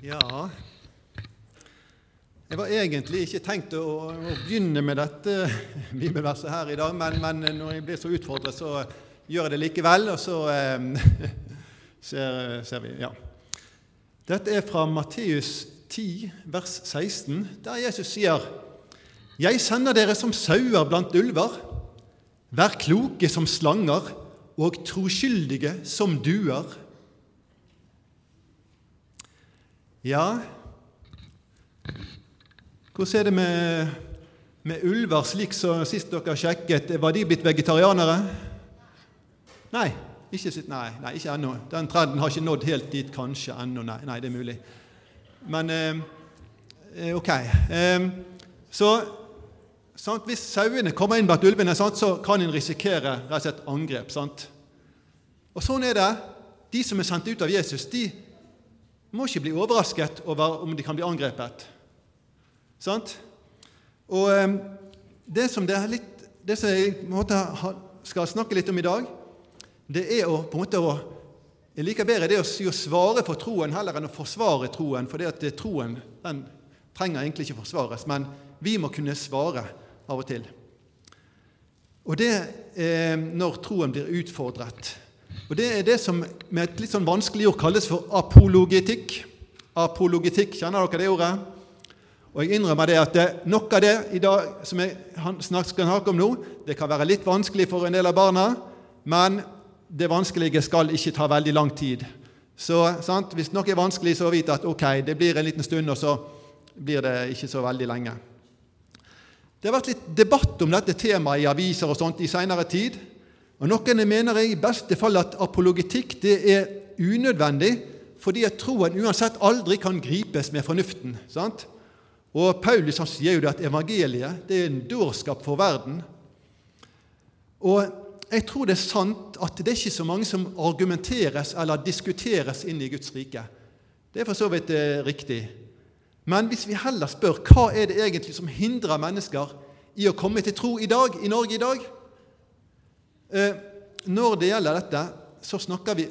Ja Jeg var egentlig ikke tenkt å, å begynne med dette bibelverset her i dag, men, men, når jeg blir så utfordret, så gjør jeg det likevel, og så eh, ser, ser, vi Ja. Dette er fra Matteus 10, vers 16, der Jesus sier Jeg sender dere som sauer blant ulver. Vær kloke som slanger og troskyldige som duer. Ja, hvordan er det med, med ulver, slik som sist dere sjekket? Var de blitt vegetarianere? Nei, ikke, nei, nei, ikke ennå. Den trenden har ikke nådd helt dit kanskje ennå. Nei, nei, det er mulig. Men eh, eh ok. Eh, så sant, Hvis sauene kommer inn blant ulvene, sant, så kan en risikere rett og slett angrep. Sant? Og sånn er det. De som er sendt ut av Jesus, de må ikke bli overrasket over om de kan bli angrepet. Sant? Og ehm, det som, det litt, det som jeg skal snakke litt om i dag, det er å på en måte å Jeg liker bedre det å, å svare for troen heller enn å forsvare troen, for det at troen den trenger egentlig ikke forsvares, men vi må kunne svare av og til. Og det er når troen blir utfordret. Og Det er det som med et litt sånn vanskelig ord kalles for apologetikk. Apologetikk, kjenner dere det ordet? Og jeg innrømmer det at det, noe av det i dag som jeg snart skal snakke om nå, det kan være litt vanskelig for en del av barna, men det vanskelige skal ikke ta veldig lang tid. Så sant? Hvis noe er vanskelig, så vite at ok, det blir en liten stund, og så blir det ikke så veldig lenge. Det har vært litt debatt om dette temaet i aviser og sånt i seinere tid. Og Noen mener i beste fall at apologetikk det er unødvendig, fordi at troen uansett aldri kan gripes med fornuften. sant? Og Paulus han sier jo det at evangeliet det er en dårskap for verden. Og jeg tror det er sant at det er ikke så mange som argumenteres eller diskuteres inn i Guds rike. Det er for så vidt eh, riktig. Men hvis vi heller spør hva er det egentlig som hindrer mennesker i å komme til tro i dag, i Norge i dag, når det gjelder dette, så snakker vi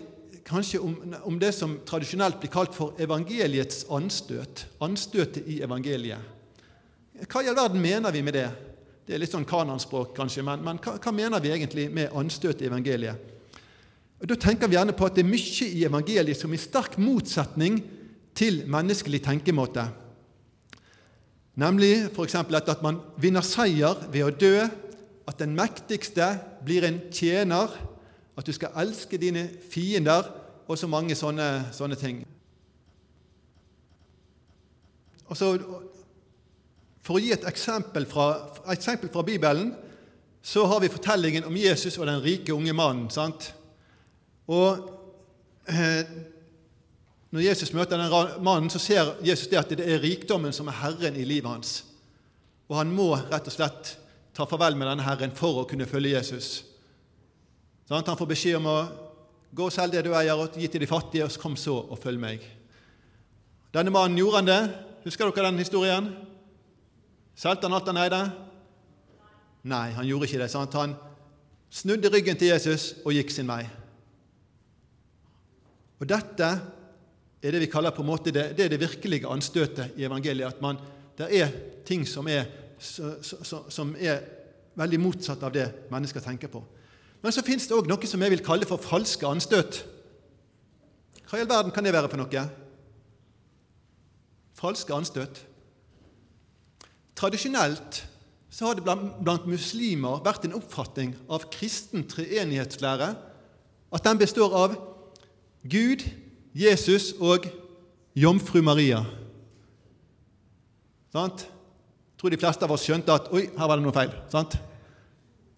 kanskje om, om, det som tradisjonelt blir kalt for evangeliets anstøt. Anstøtet i evangeliet. Hva i all verden mener vi med det? Det er litt sånn kananspråk, kanskje, men, men hva, hva, mener vi egentlig med anstøt i evangeliet? Og Da tenker vi gjerne på at det er mye i evangeliet som er i sterk motsetning til menneskelig tenkemåte. Nemlig f.eks. at man vinner seier ved å dø at den mektigste blir en tjener, at du skal elske dine fiender, og så mange sånne, sånne ting. Og så, For å gi et eksempel, fra, et eksempel fra Bibelen så har vi fortellingen om Jesus og den rike unge mannen. sant? Og eh, Når Jesus møter den mannen, så ser Jesus det at det er rikdommen som er herren i livet hans. Og han må rett og slett ta farvel med denne Herren for å kunne følge Jesus. Sånn, han får beskjed om å gå og selge det du eier, og gi til de fattige, og kom så og følg meg. Denne mannen gjorde han det. Husker dere den historien? Solgte han alt han eide? Nei, han gjorde ikke det. Sant? Han snudde ryggen til Jesus og gikk sin vei. Og Dette er det vi kaller på en måte det, det er det virkelige anstøtet i evangeliet. At man, det er ting som er som er veldig motsatt av det mennesker tenker på. Men så fins det òg noe som jeg vil kalle for falske anstøt. Hva i all verden kan det være for noe? Falske anstøt. Tradisjonelt så har det blant, muslimer vært en oppfatning av kristen treenighetslære at den består av Gud, Jesus og jomfru Maria. Sant? Tror de fleste av oss skjønte at oi, her var det noe feil. sant?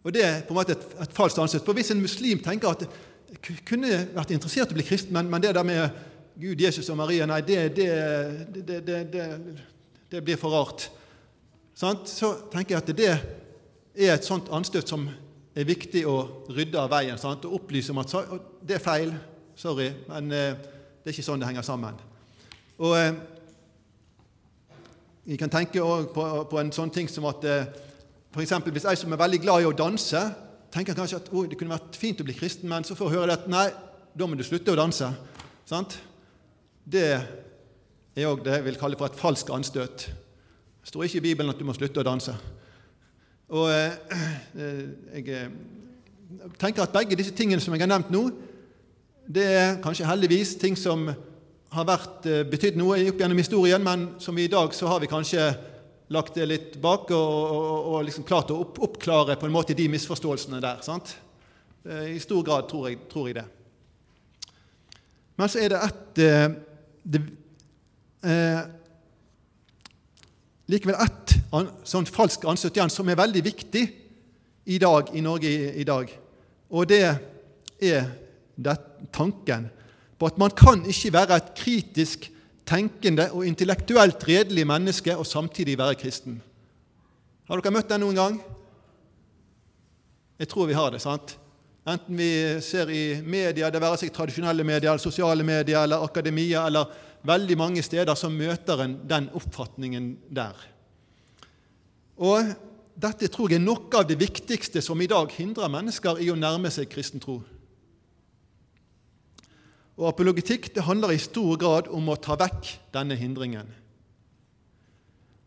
Og Det er på en måte et, et falskt ansett. For Hvis en muslim tenker at kunne vært interessert i å bli kristen, men, men det der med Gud, Jesus og Maria, nei, det, det, det, det blir for rart. Sant? Så tenker jeg at det er et sånt anstøt som er viktig å rydde av veien. Sant? Og opplyse om at det er feil, sorry, men eh, det er ikke sånn det henger sammen. Og eh, vi kan tenke på, en sånn ting som at eh, for eksempel, Hvis ei som er veldig glad i å danse, tenker kanskje at det kunne vært fint å bli kristen, men så får hun høre at nei, da må du slutte å danse. Sant? Det er òg det jeg vil kalle for et falskt anstøt. Det står ikke i Bibelen at du må slutte å danse. Og eh, jeg eh, tenker at begge disse tingene som jeg har nevnt nå, det er kanskje heldigvis ting som har vært, eh, betydd noe opp gjennom historien, men som vi i dag så har vi kanskje lagt det litt bak og, og, og liksom klart å opp, oppklare på en måte de misforståelsene der. sant? I stor grad tror jeg, tror jeg det. Men så er det ett det, eh, Likevel ett sånn falsk anstøt igjen som er veldig viktig i dag i Norge i, i dag. Og det er det, tanken på at man kan ikke være et kritisk tenkende og intellektuelt redelig menneske og samtidig være kristen. Har dere møtt den noen gang? Jeg tror vi har det. sant? Enten vi ser i media, det være seg tradisjonelle medier, eller sosiale medier eller akademia, eller veldig mange steder så møter en den oppfatningen der. Og dette tror jeg er noe av det viktigste som i dag hindrer mennesker i å nærme seg kristen tro. Og Apologetikk det handler i stor grad om å ta vekk denne hindringen.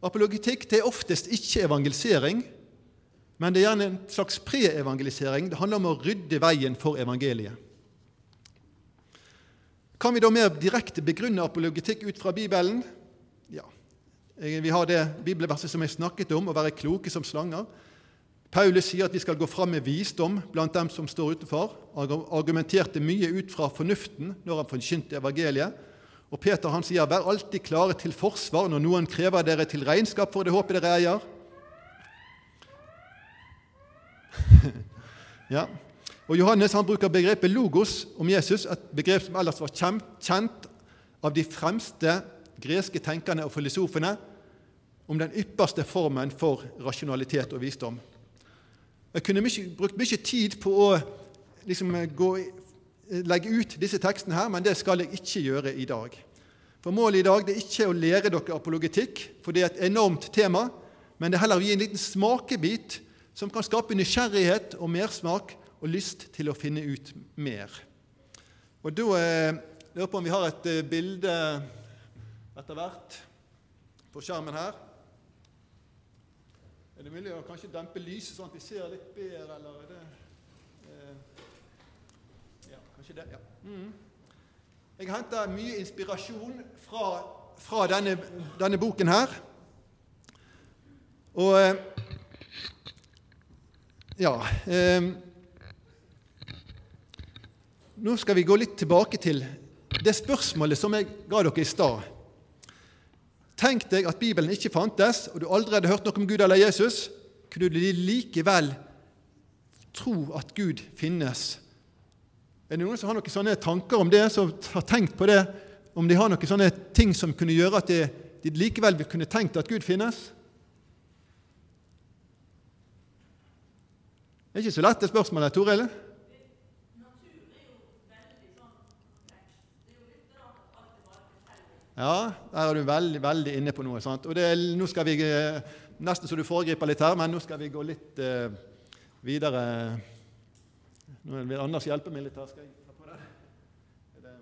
Apologetikk det er oftest ikke evangelisering, men det er gjerne en slags pre-evangelisering. Det handler om å rydde veien for evangeliet. Kan vi da mer direkte begrunne apologetikk ut fra Bibelen? Ja. Vi har det bibelverset som jeg snakket om, å være kloke som slanger. Paulus sier at vi skal gå fram med visdom blant dem som står utenfor. Argumenterte mye ut fra fornuften når han forkynte evangeliet. Og Peter han sier, 'Vær alltid klare til forsvar når noen krever dere til regnskap for det håpet dere eier'. ja. Og Johannes han bruker begrepet 'logos' om Jesus, et begrep som ellers var kjent av de fremste greske tenkerne og filosofene, om den ypperste formen for rasjonalitet og visdom. Jeg kunne mye, brukt mye tid på å liksom, gå, legge ut disse tekstene, her, men det skal jeg ikke gjøre i dag. For Målet i dag er ikke å lære dere apologetikk, for det er et enormt tema, men det er heller å gi en liten smakebit som kan skape nysgjerrighet og mersmak og lyst til å finne ut mer. Og Da eh, lurer på om vi har et eh, bilde etter hvert på skjermen her. Er det mulig å kanskje dempe lyset, sånn at vi ser litt bedre, eller er det eh, Ja, kanskje det. ja. Mm. Jeg henter mye inspirasjon fra, fra denne, denne, boken her. Og eh, Ja eh, Nå skal vi gå litt tilbake til det spørsmålet som jeg ga dere i stad. Tenk deg at Bibelen ikke fantes, og du aldri hadde hørt noe om Gud eller Jesus. Kunne du likevel tro at Gud finnes? Er det noen som har noen sånne tanker om det, som har tenkt på det? Om de har noen sånne ting som kunne gjøre at de, de likevel kunne tenkt at Gud finnes? Det er ikke så lett, det spørsmålet, Toril. Ja, der er du veldig, veldig inne på noe. sant? Og det, nå skal vi, eh, Nesten så du foregriper litt her, men nå skal vi gå litt eh, videre. Nå vil Anders hjelpe meg litt her. Skal jeg ta på det? Er det,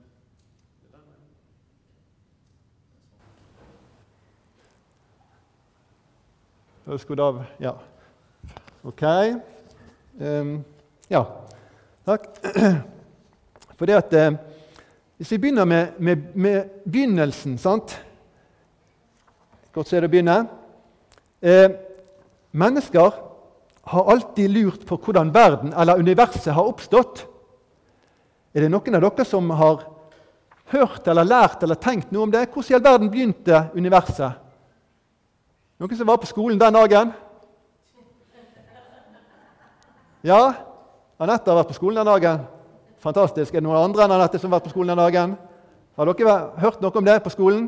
er det Skrudd av? Ja. Ok. Um, ja. Takk. For det at uh, hvis vi begynner med, med, med begynnelsen sant? Godt det begynne. Eh, mennesker har alltid lurt på hvordan verden eller universet har oppstått. Er det noen av dere som har hørt eller lært eller tenkt noe om det? Hvordan i all verden begynte universet? Noen som var på skolen den dagen? Ja? Anette har vært på skolen den dagen. Fantastisk. Er det noen andre enn Anette som har vært på skolen den dagen? Har dere hørt noe om det på skolen?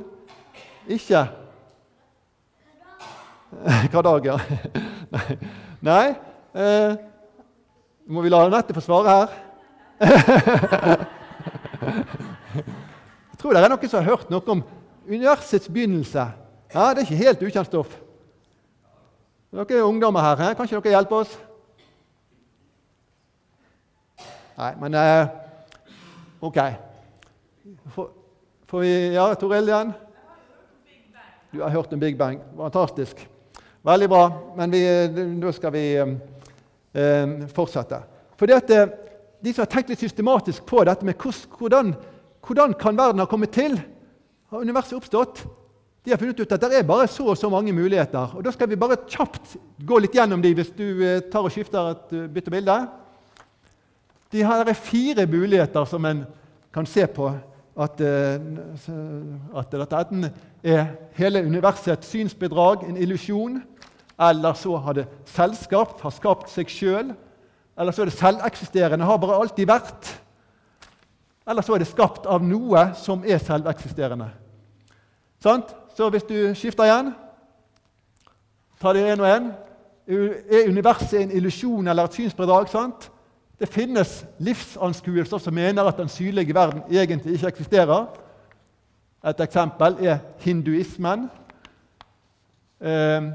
Ikke? Hva dag, ja? Nei. Eh, må vi la Anette få svare her? Jeg tror det er noen som har hørt noe om universets begynnelse. Ja, Det er ikke helt ukjent stoff. Dere er ungdommer her. He? Kan ikke dere hjelpe oss? Nei, men eh, OK. Får vi Ja, Toril igjen? Du har hørt om Big Bang. Fantastisk. Veldig bra. Men nå skal vi eh, fortsette. Fordi at eh, De som har tenkt litt systematisk på dette med hvordan, hvordan kan verden ha kommet til, har universet oppstått, de har funnet ut at det er bare så og så mange muligheter. og Da skal vi bare kjapt gå litt gjennom de hvis du eh, tar og skifter et bytte bilde. De her er fire muligheter som en kan se på at, uh, at dette enten er hele universets synsbedrag, en illusjon, eller så har det selvskapt, har skapt seg sjøl, eller så er det selveksisterende, har bare alltid vært. Eller så er det skapt av noe som er selveksisterende. Så hvis du skifter igjen Ta det én og én. Er universet en illusjon eller et synsbedrag? sant? Det finnes livsanskuelser som mener at den synlige verden egentlig ikke eksisterer. Et eksempel er hinduismen. Eh,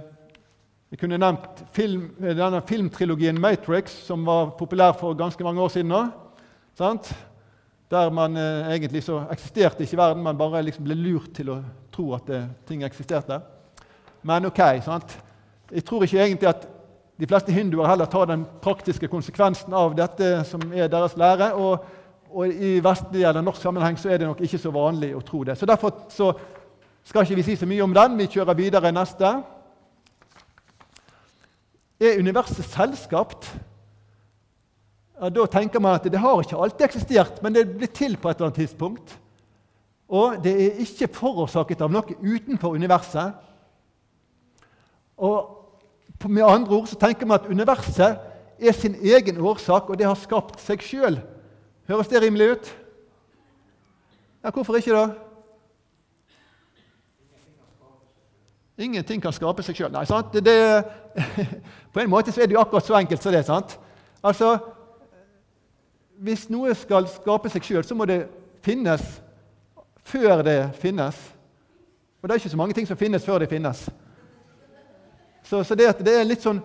jeg kunne nevnt film, denne filmtrilogien 'Matrix', som var populær for ganske mange år siden. nå. Der man eh, egentlig så eksisterte ikke verden, man bare liksom ble lurt til å tro at det, ting eksisterte. Men ok, sant? jeg tror ikke egentlig at de fleste hinduer heller tar den praktiske konsekvensen av dette som er deres lære. Og, og i vestlig eller norsk sammenheng så er det nok ikke så vanlig å tro det. Så Derfor så skal ikke vi si så mye om den. Vi kjører videre neste. Er universet selvskapt? Ja, da tenker man at det har ikke alltid eksistert, men det blitt til på et eller annet tidspunkt. Og det er ikke forårsaket av noe utenfor universet. Og Med andre ord så tenker vi at universet er sin egen årsak, og det har skapt seg sjøl. Høres det rimelig ut? Ja, Hvorfor ikke, da? Ingenting kan skape seg sjøl. På en måte så er det jo akkurat så enkelt som det. sant? Altså, Hvis noe skal skape seg sjøl, så må det finnes før det finnes. Og det er ikke så mange ting som finnes før det finnes. Så, så det, det, er litt sånn,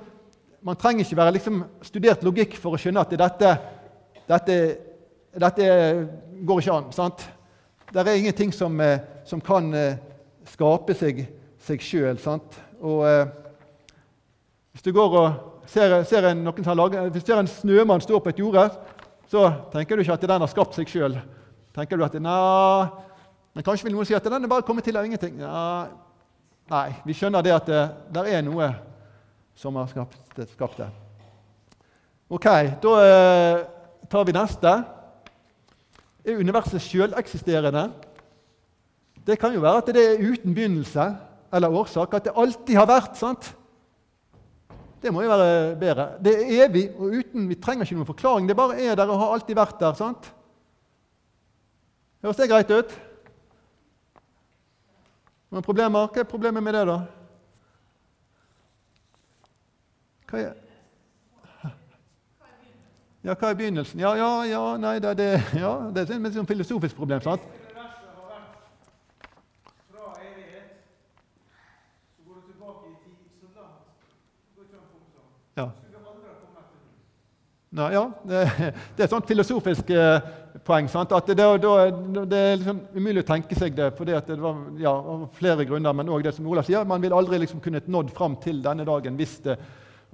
Man trenger ikke være liksom studert logikk for å skjønne at dette, dette, dette går ikke an. sant? Det er ingenting som, eh, som kan eh, skape seg, seg sjøl. Eh, hvis du går og ser, ser en, noen som lager, hvis du ser en snømann stå på et jorde, så tenker du ikke at den har skapt seg sjøl. Tenker du at nei, men kanskje vil noen si at den er bare kommet til av ingenting. Ja, nei, vi skjønner det at det, der er noe som har skapt, skapt det. Ok, da eh, tar vi neste. Er universet sjøleksisterende? Det kan jo være at det er uten begynnelse eller årsak. At det alltid har vært. sant? Det må jo være bedre. Det er evig og uten Vi trenger ikke noen forklaring. Det bare er der og har alltid vært der. sant? Høres det greit ut? Noen problemer? Hva er problemet med det, da? Hva er Ja, hva er begynnelsen? Ja, ja, ja, nei, det, det, ja, det er et sånn filosofisk problem. sant? Ja. Ja, det, det er et sånt filosofisk eh, poeng. Sant? At det, det, det, er liksom umulig å tenke seg det fordi det var ja, flere grunner. Men òg det som Olav sier, man vil aldri liksom kunne nådd fram til denne dagen hvis det,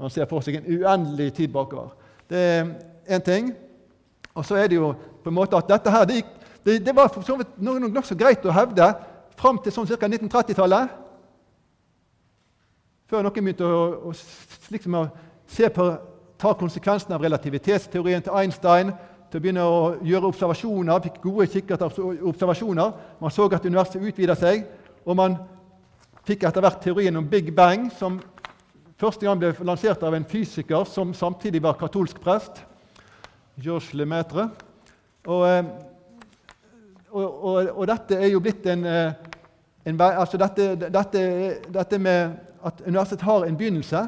man ser for seg en uendelig tid bakover. Det er én ting. Og så er det jo på en måte at dette her, det, det, det var for så vidt nokså nok så greit å hevde fram til sånn ca. 1930-tallet. Før noen begynte å, å, liksom å se på, ta konsekvensen av relativitetsteorien til Einstein til å begynne å gjøre observasjoner, fikk gode observasjoner. Man så at universet utvida seg, og man fikk etter hvert teorien om Big Bang, som første gang ble lansert av en fysiker som samtidig var katolsk prest, Georges Lemaitre. Og, eh, og, og, og, dette er jo blitt en, eh, en altså dette, dette, dette, med at universet har en begynnelse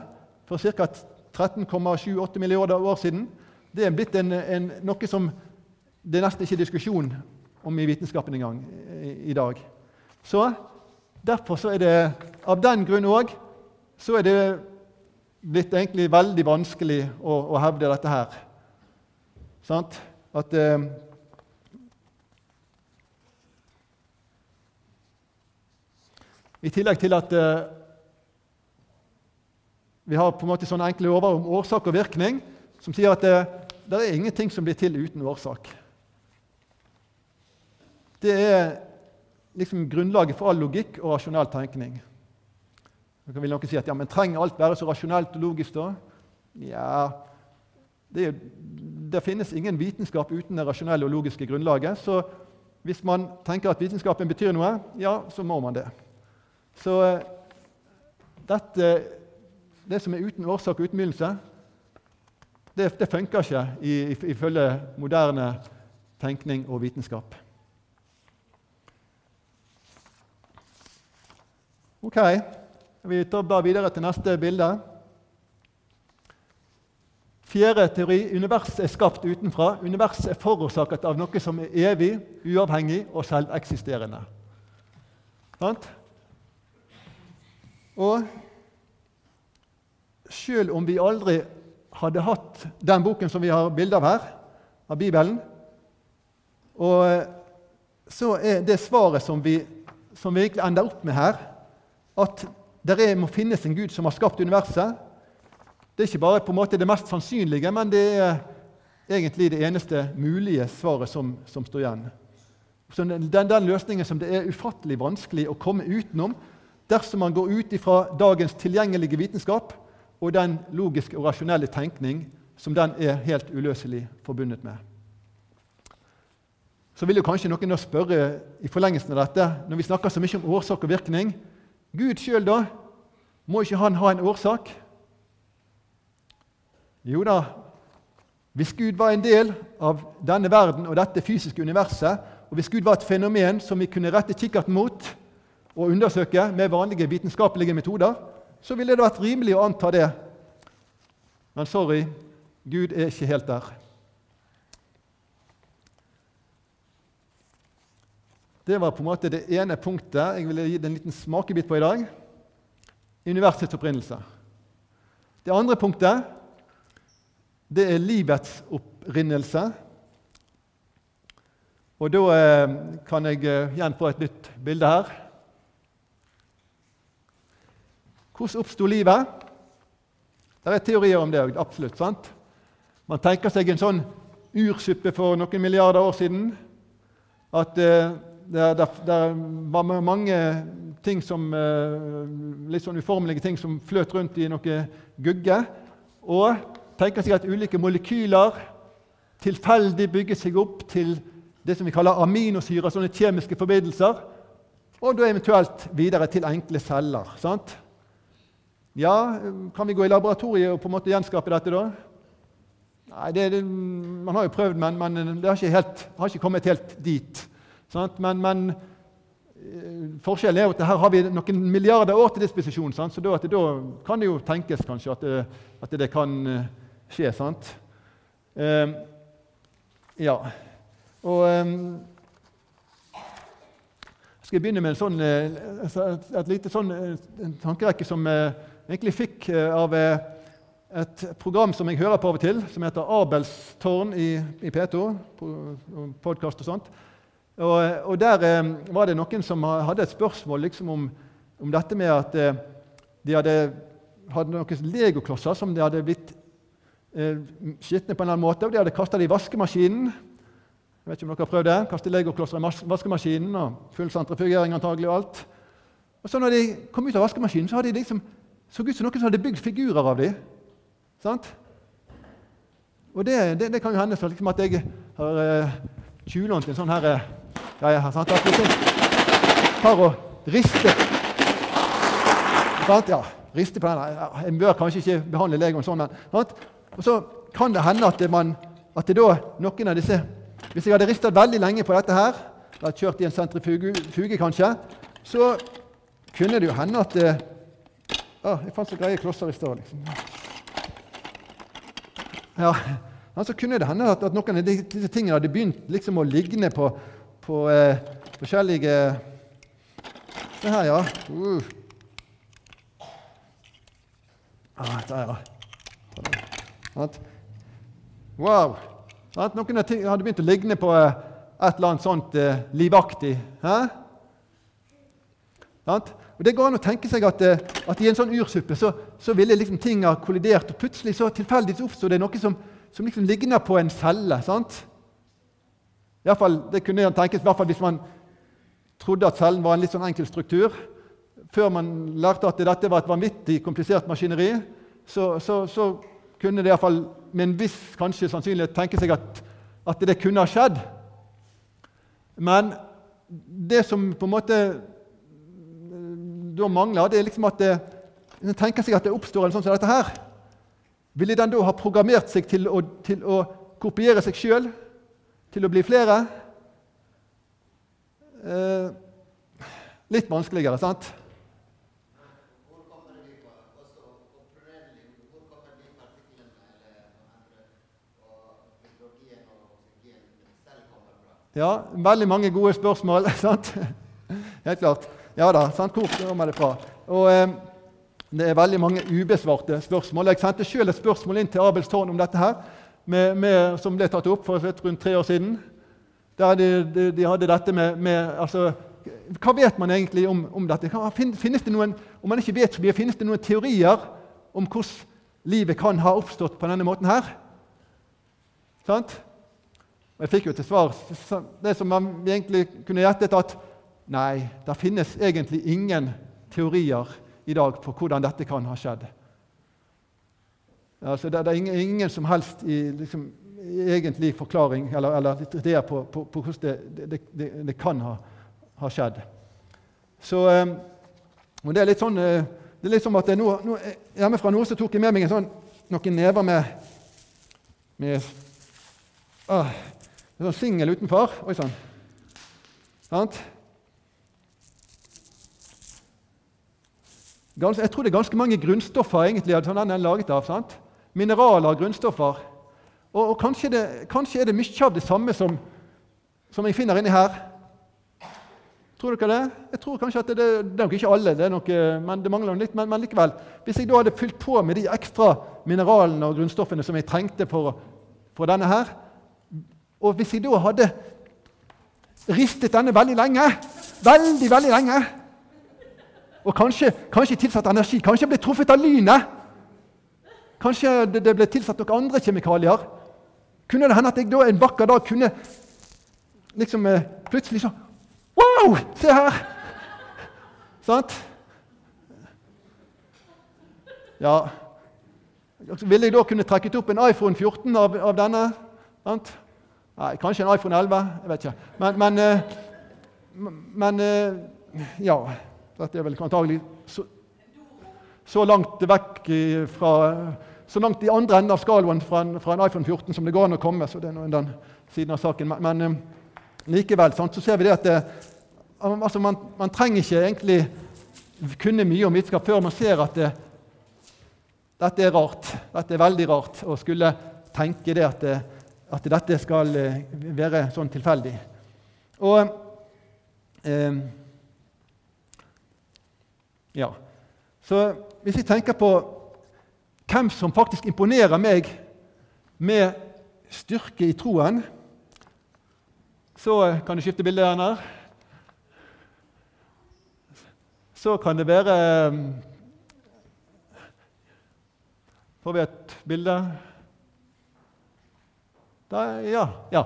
for ca. 13,78 milliarder år siden det er blitt en, en, noe som det er nesten ikke diskusjon om i vitenskapen engang i, i dag. Så derfor så er det av den grunn òg så er det blitt egentlig veldig vanskelig å, å hevde dette her. Sant? At eh, I tillegg til at eh, vi har på en måte sånne enkle lover om årsak og virkning som sier at det, det er ingenting som blir til uten årsak. Det er liksom grunnlaget for all logikk og rasjonell tenkning. Da vil noen si at ja, men trenger alt være så rasjonelt og logisk da? Ja, det, det, finnes ingen vitenskap uten det rasjonelle og logiske grunnlaget. Så hvis man tenker at vitenskapen betyr noe, ja, så må man det. Så eh, dette, det som er uten årsak og uten begynnelse, det, det funker ikke ifølge moderne tenkning og vitenskap. Ok, vi tar bare videre til neste bilde. Fjerde teori universet er skapt utenfra. Universet er forårsaket av noe som er evig, uavhengig og selveksisterende. Sant? Og selv om vi aldri hadde hatt den boken som vi har bilde av her, av Bibelen, og så er det svaret som vi, som vi egentlig ender opp med her, at det må finnes en Gud som har skapt universet, det er ikke bare på en måte det mest sannsynlige, men det er egentlig det eneste mulige svaret som, som står igjen. Så den, den, løsningen som det er ufattelig vanskelig å komme utenom dersom man går ut fra dagens tilgjengelige vitenskap og den logiske og rasjonelle tenkning som den er helt uløselig forbundet med. Så vil jo kanskje noen spørre i forlengelsen av dette, når vi snakker så mye om årsak og virkning Gud sjøl, da? Må ikke han ha en årsak? Jo da, hvis Gud var en del av denne verden og dette fysiske universet, og hvis Gud var et fenomen som vi kunne rette kikkerten mot og undersøke med vanlige vitenskapelige metoder, så ville det vært rimelig å anta det. Men sorry, Gud er ikke helt der. Det var på en måte det ene punktet jeg ville gi det en liten smakebit på i dag. Universets opprinnelse. Det andre punktet det er livets opprinnelse. Og da eh, kan jeg eh, igjen få et nytt bilde her. Hvordan oppsto livet? Det er teorier om det absolutt. sant? Man tenker seg en sånn ursuppe for noen milliarder år siden. At eh, det, det, det, var mange ting som, litt sånn uformelige ting som fløt rundt i noe gugge. Og tenker seg at ulike molekyler tilfeldig bygger seg opp til det som vi kaller aminosyrer, sånne kjemiske forbindelser, og da eventuelt videre til enkle celler. sant? Ja, Kan vi gå i laboratoriet og på en måte gjenskape dette, da? Nei, det, det, Man har jo prøvd, men, men det har ikke, helt, har ikke, kommet helt dit. Sant? Men, men eh, forskjellen er jo at her har vi noen milliarder år til disposisjon. Så da, da, kan det jo tenkes kanskje at det, at det kan eh, skje. sant? Uh, ja. Og um, skal jeg begynne med en sånn, et, et lite sånn, tankerekke som egentlig fikk av et program som jeg hører på av og til, som heter Abels tårn i, i P2. Podkast og sånt. Og, og Der var det noen som hadde et spørsmål liksom, om, om, dette med at de hadde, hadde noen legoklosser som de hadde blitt eh, skitne på en eller annen måte, og de hadde kasta dem i vaskemaskinen. Jeg vet ikke om dere har prøvd det. Kaste legoklosser i vaskemaskinen. og Full sentrifugering antagelig og alt. Og så når de kom ut av vaskemaskinen, så hadde de liksom, så ut som noen som hadde bygd figurer av dem. Sant? Og det, det, det kan jo hende liksom at jeg har uh, tjuvlånt en sånn her uh, greie her. Sant? At liksom tar og rister sant? Ja, rister på den. Jeg bør kanskje ikke behandle legoen sånn, men sant? Og så kan det hende at, man, at det da, noen av disse Hvis jeg hadde ristet veldig lenge på dette her, hadde kjørt i en sentrifuge kanskje, så kunne det jo hende at det, å, Jeg fant så greie klosser i stad, liksom. Ja, så kunne det hende at, at noen av disse tingene hadde begynt liksom å ligne på, på eh, forskjellige Se her, ja. Uh. Ah, der, ja. Wow! Noen hadde begynt å ligne på eh, et eller annet sånt eh, livaktig. Hæ? Og Det går an å tenke seg at, eh, at i en sånn ursuppe så, så ville liksom ting ha kollidert, og plutselig så tilfeldig, oppstod det noe som, som liksom ligner på en celle. sant? I hvert fall, det kunne tenkes i hvert fall hvis man trodde at cellen var en litt sånn enkel struktur. Før man lærte at dette var et vanvittig komplisert maskineri, så, så, så kunne det fall med en viss kanskje sannsynlighet tenke seg at, at det kunne ha skjedd. Men det som på en måte da mangler, det er liksom at det, en tenker seg at det oppstår en sånn som dette her. Ville den da ha programmert seg til å, til å kopiere seg sjøl? Til å bli flere? Eh, litt vanskeligere, sant? Ja, veldig mange gode spørsmål. sant? Helt klart. Ja da, sant? hvor kommer det fra? Og eh, Det er veldig mange ubesvarte spørsmål. Jeg sendte selv et spørsmål inn til Abels tårn om dette her, med, med, som ble tatt opp for rundt tre år siden. Der de, de, de hadde dette med, med altså, Hva vet man egentlig om, om dette? Finnes det noen, om man ikke vet finnes det noen teorier om hvordan livet kan ha oppstått på denne måten her? Sant? Jeg fikk jo til svar det som man egentlig kunne gjettet, at nei, det finnes egentlig ingen teorier i dag på hvordan dette kan ha skjedd. Altså, det, er ingen, ingen som helst i, liksom, egentlig forklaring eller, eller ideer på, på, på, hvordan det, det, det kan ha, ha, skjedd. Så um, og Det er litt sånn uh, det er litt som at nå, nå, Hjemmefra nå så tok jeg med meg sånn, noen never med, med ah, en sånn singel utenfor. Oi sann. Sant? Jeg tror det er ganske mange grunnstoffer egentlig, som den er laget av. sant? Mineraler grunnstoffer. Og, og kanskje, det, kanskje, er det mye av det samme som, som jeg finner inni her. Tror dere det? Jeg tror kanskje at det, det, er nok ikke alle, det nok, men det mangler litt. Men, men, likevel, hvis jeg da hadde fylt på med de ekstra mineralene og grunnstoffene som jeg trengte for, for denne her, og hvis jeg da hadde ristet denne veldig lenge, veldig, veldig lenge og kanskje, kanskje tilsatt energi. Kanskje ble truffet av lynet. Kanskje det, det ble tilsatt noen andre kjemikalier. Kunne det hende at jeg da en vakker dag kunne liksom eh, plutselig sånn Wow! Se her! Sant? Ja Ville jeg da kunne trekket opp en iPhone 14 av, av denne? Sant? Nei, kanskje en iPhone 11. Jeg vet ikke. Men, men, eh, men eh, ja. Dette er vel antagelig så, så, langt vekk fra så langt i andre enden av skalaen fra, fra, en iPhone 14 som det går an å komme. så det er den siden av saken. Men, men eh, likevel sant, så ser vi det at det, altså man, man, trenger ikke egentlig kunne mye om vitenskap før man ser at det, dette er rart. Dette er veldig rart å skulle tenke det at, det, at dette skal eh, være sånn tilfeldig. Og eh, ja. Så hvis vi tenker på hvem som faktisk imponerer meg med styrke i troen, så kan du skifte bilde her. Så kan det være Får vi et bilde? Der, ja. ja.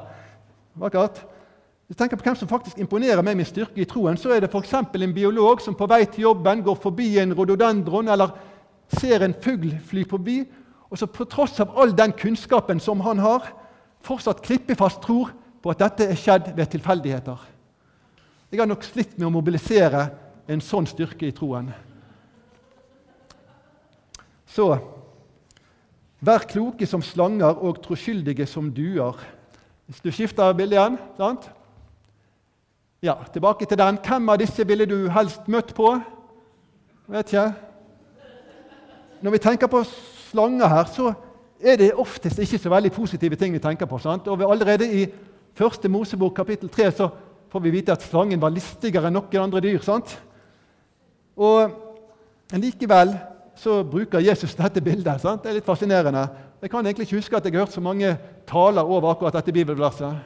Vakkert. Hvis du tenker på hvem som faktisk imponerer meg med styrke i troen, så er det f.eks. en biolog som på vei til jobben går forbi en rododendron eller ser en fugl fly forbi, og så på tross av all den kunnskapen som han har, fortsatt klippefast tror på at dette er skjedd ved tilfeldigheter. Jeg har nok slitt med å mobilisere en sånn styrke i troen. Så Vær kloke som slanger og troskyldige som duer. Hvis du skifter bilde igjen sant? Ja, tilbake til den. Hvem av disse ville du helst møtt på? Vet ikke. Når vi tenker på slanger her, så er det oftest ikke så veldig positive ting vi tenker på. sant? Og Allerede i første Mosebok kapittel 3 så får vi vite at slangen var listigere enn noen andre dyr. sant? Og Likevel så bruker Jesus dette bildet. sant? Det er litt fascinerende. Jeg kan egentlig ikke huske at jeg har hørt så mange taler over akkurat dette bibelverset.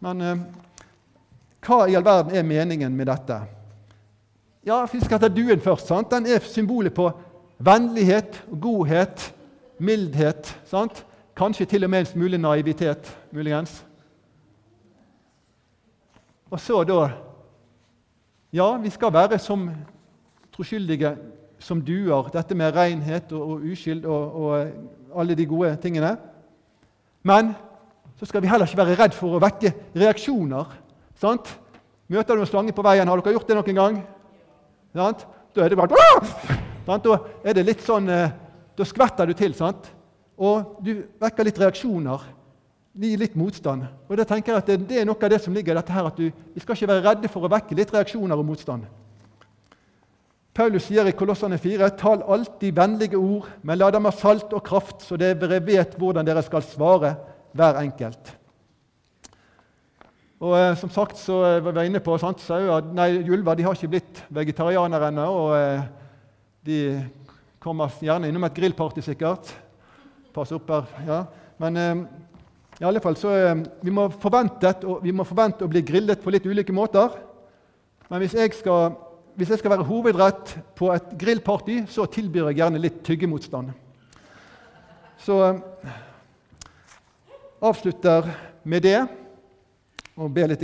Men eh, hva i all verden er meningen med dette? ja, Vi skal ta duen først. sant? Den er symbolet på vennlighet, godhet, mildhet. sant? Kanskje til og med en smule naivitet, muligens. Og så da Ja, vi skal være som troskyldige som duer. Dette med renhet og, og uskyld og, og, alle de gode tingene. Men så skal vi heller ikke være redd for å vekke reaksjoner. Sant? Møter du en slange på veien? Har dere gjort det noen gang? Sant? Da er det bare sant? Da er det litt sånn, eh, da skvetter du til. sant? Og du vekker litt reaksjoner. Gir litt motstand. Og det tenker jeg at det, det, er noe av det som ligger i dette her, at du, Vi skal ikke være redde for å vekke litt reaksjoner og motstand. Paulus sier i Kolossene 4.: Tal alltid vennlige ord, men la dem ha salt og kraft, så dere vet hvordan dere skal svare hver enkelt. Og eh, Som sagt så var vi inne på sant, sauer, nei, Ulver de har ikke blitt vegetarianere ennå. og eh, De kommer gjerne innom et grillparty, sikkert. Pass opp her. ja. Men eh, i alle fall så eh, vi må, vi må forvente å bli grillet på litt ulike måter. Men hvis jeg skal, hvis jeg skal være hovedrett på et grillparty, så tilbyr jeg gjerne litt tyggemotstand. Så eh, avslutter med det og be litt.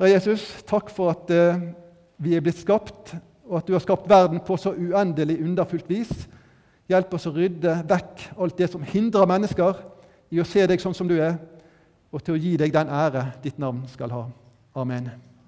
Herre Jesus, takk for at eh, vi er blitt skapt, og at du har skapt verden på så uendelig underfullt vis. Hjelp oss å rydde vekk alt det som hindrer mennesker i å se deg sånn som du er, og til å gi deg den ære ditt navn skal ha. Amen.